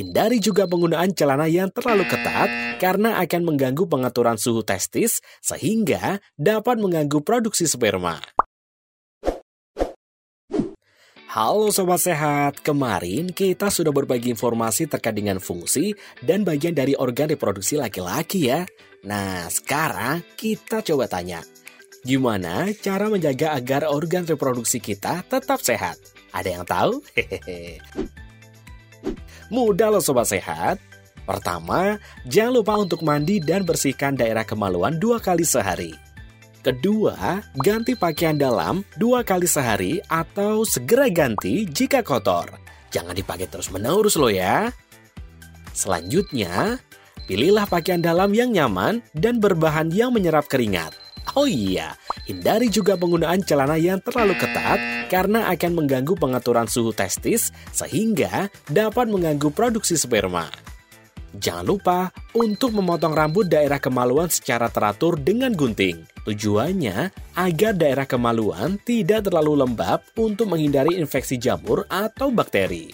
Hindari juga penggunaan celana yang terlalu ketat karena akan mengganggu pengaturan suhu testis sehingga dapat mengganggu produksi sperma. Halo Sobat Sehat, kemarin kita sudah berbagi informasi terkait dengan fungsi dan bagian dari organ reproduksi laki-laki ya. Nah, sekarang kita coba tanya, gimana cara menjaga agar organ reproduksi kita tetap sehat? Ada yang tahu? Hehehe. Mudah loh sobat sehat. Pertama, jangan lupa untuk mandi dan bersihkan daerah kemaluan dua kali sehari. Kedua, ganti pakaian dalam dua kali sehari atau segera ganti jika kotor. Jangan dipakai terus-menerus loh ya. Selanjutnya, pilihlah pakaian dalam yang nyaman dan berbahan yang menyerap keringat. Oh iya, hindari juga penggunaan celana yang terlalu ketat karena akan mengganggu pengaturan suhu testis sehingga dapat mengganggu produksi sperma. Jangan lupa untuk memotong rambut daerah kemaluan secara teratur dengan gunting. Tujuannya agar daerah kemaluan tidak terlalu lembab untuk menghindari infeksi jamur atau bakteri.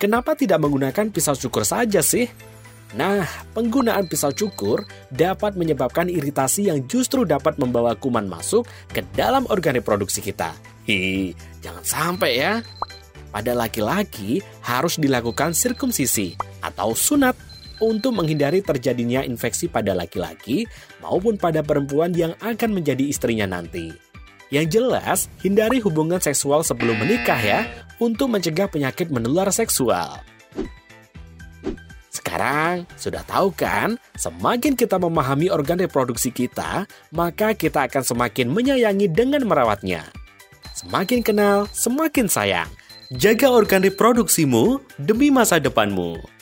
Kenapa tidak menggunakan pisau cukur saja sih? Nah, penggunaan pisau cukur dapat menyebabkan iritasi yang justru dapat membawa kuman masuk ke dalam organ reproduksi kita. Jangan sampai ya. Pada laki-laki harus dilakukan sirkumsisi atau sunat untuk menghindari terjadinya infeksi pada laki-laki maupun pada perempuan yang akan menjadi istrinya nanti. Yang jelas, hindari hubungan seksual sebelum menikah ya, untuk mencegah penyakit menular seksual. Sekarang, sudah tahu kan? Semakin kita memahami organ reproduksi kita, maka kita akan semakin menyayangi dengan merawatnya. Semakin kenal, semakin sayang. Jaga organ reproduksimu demi masa depanmu.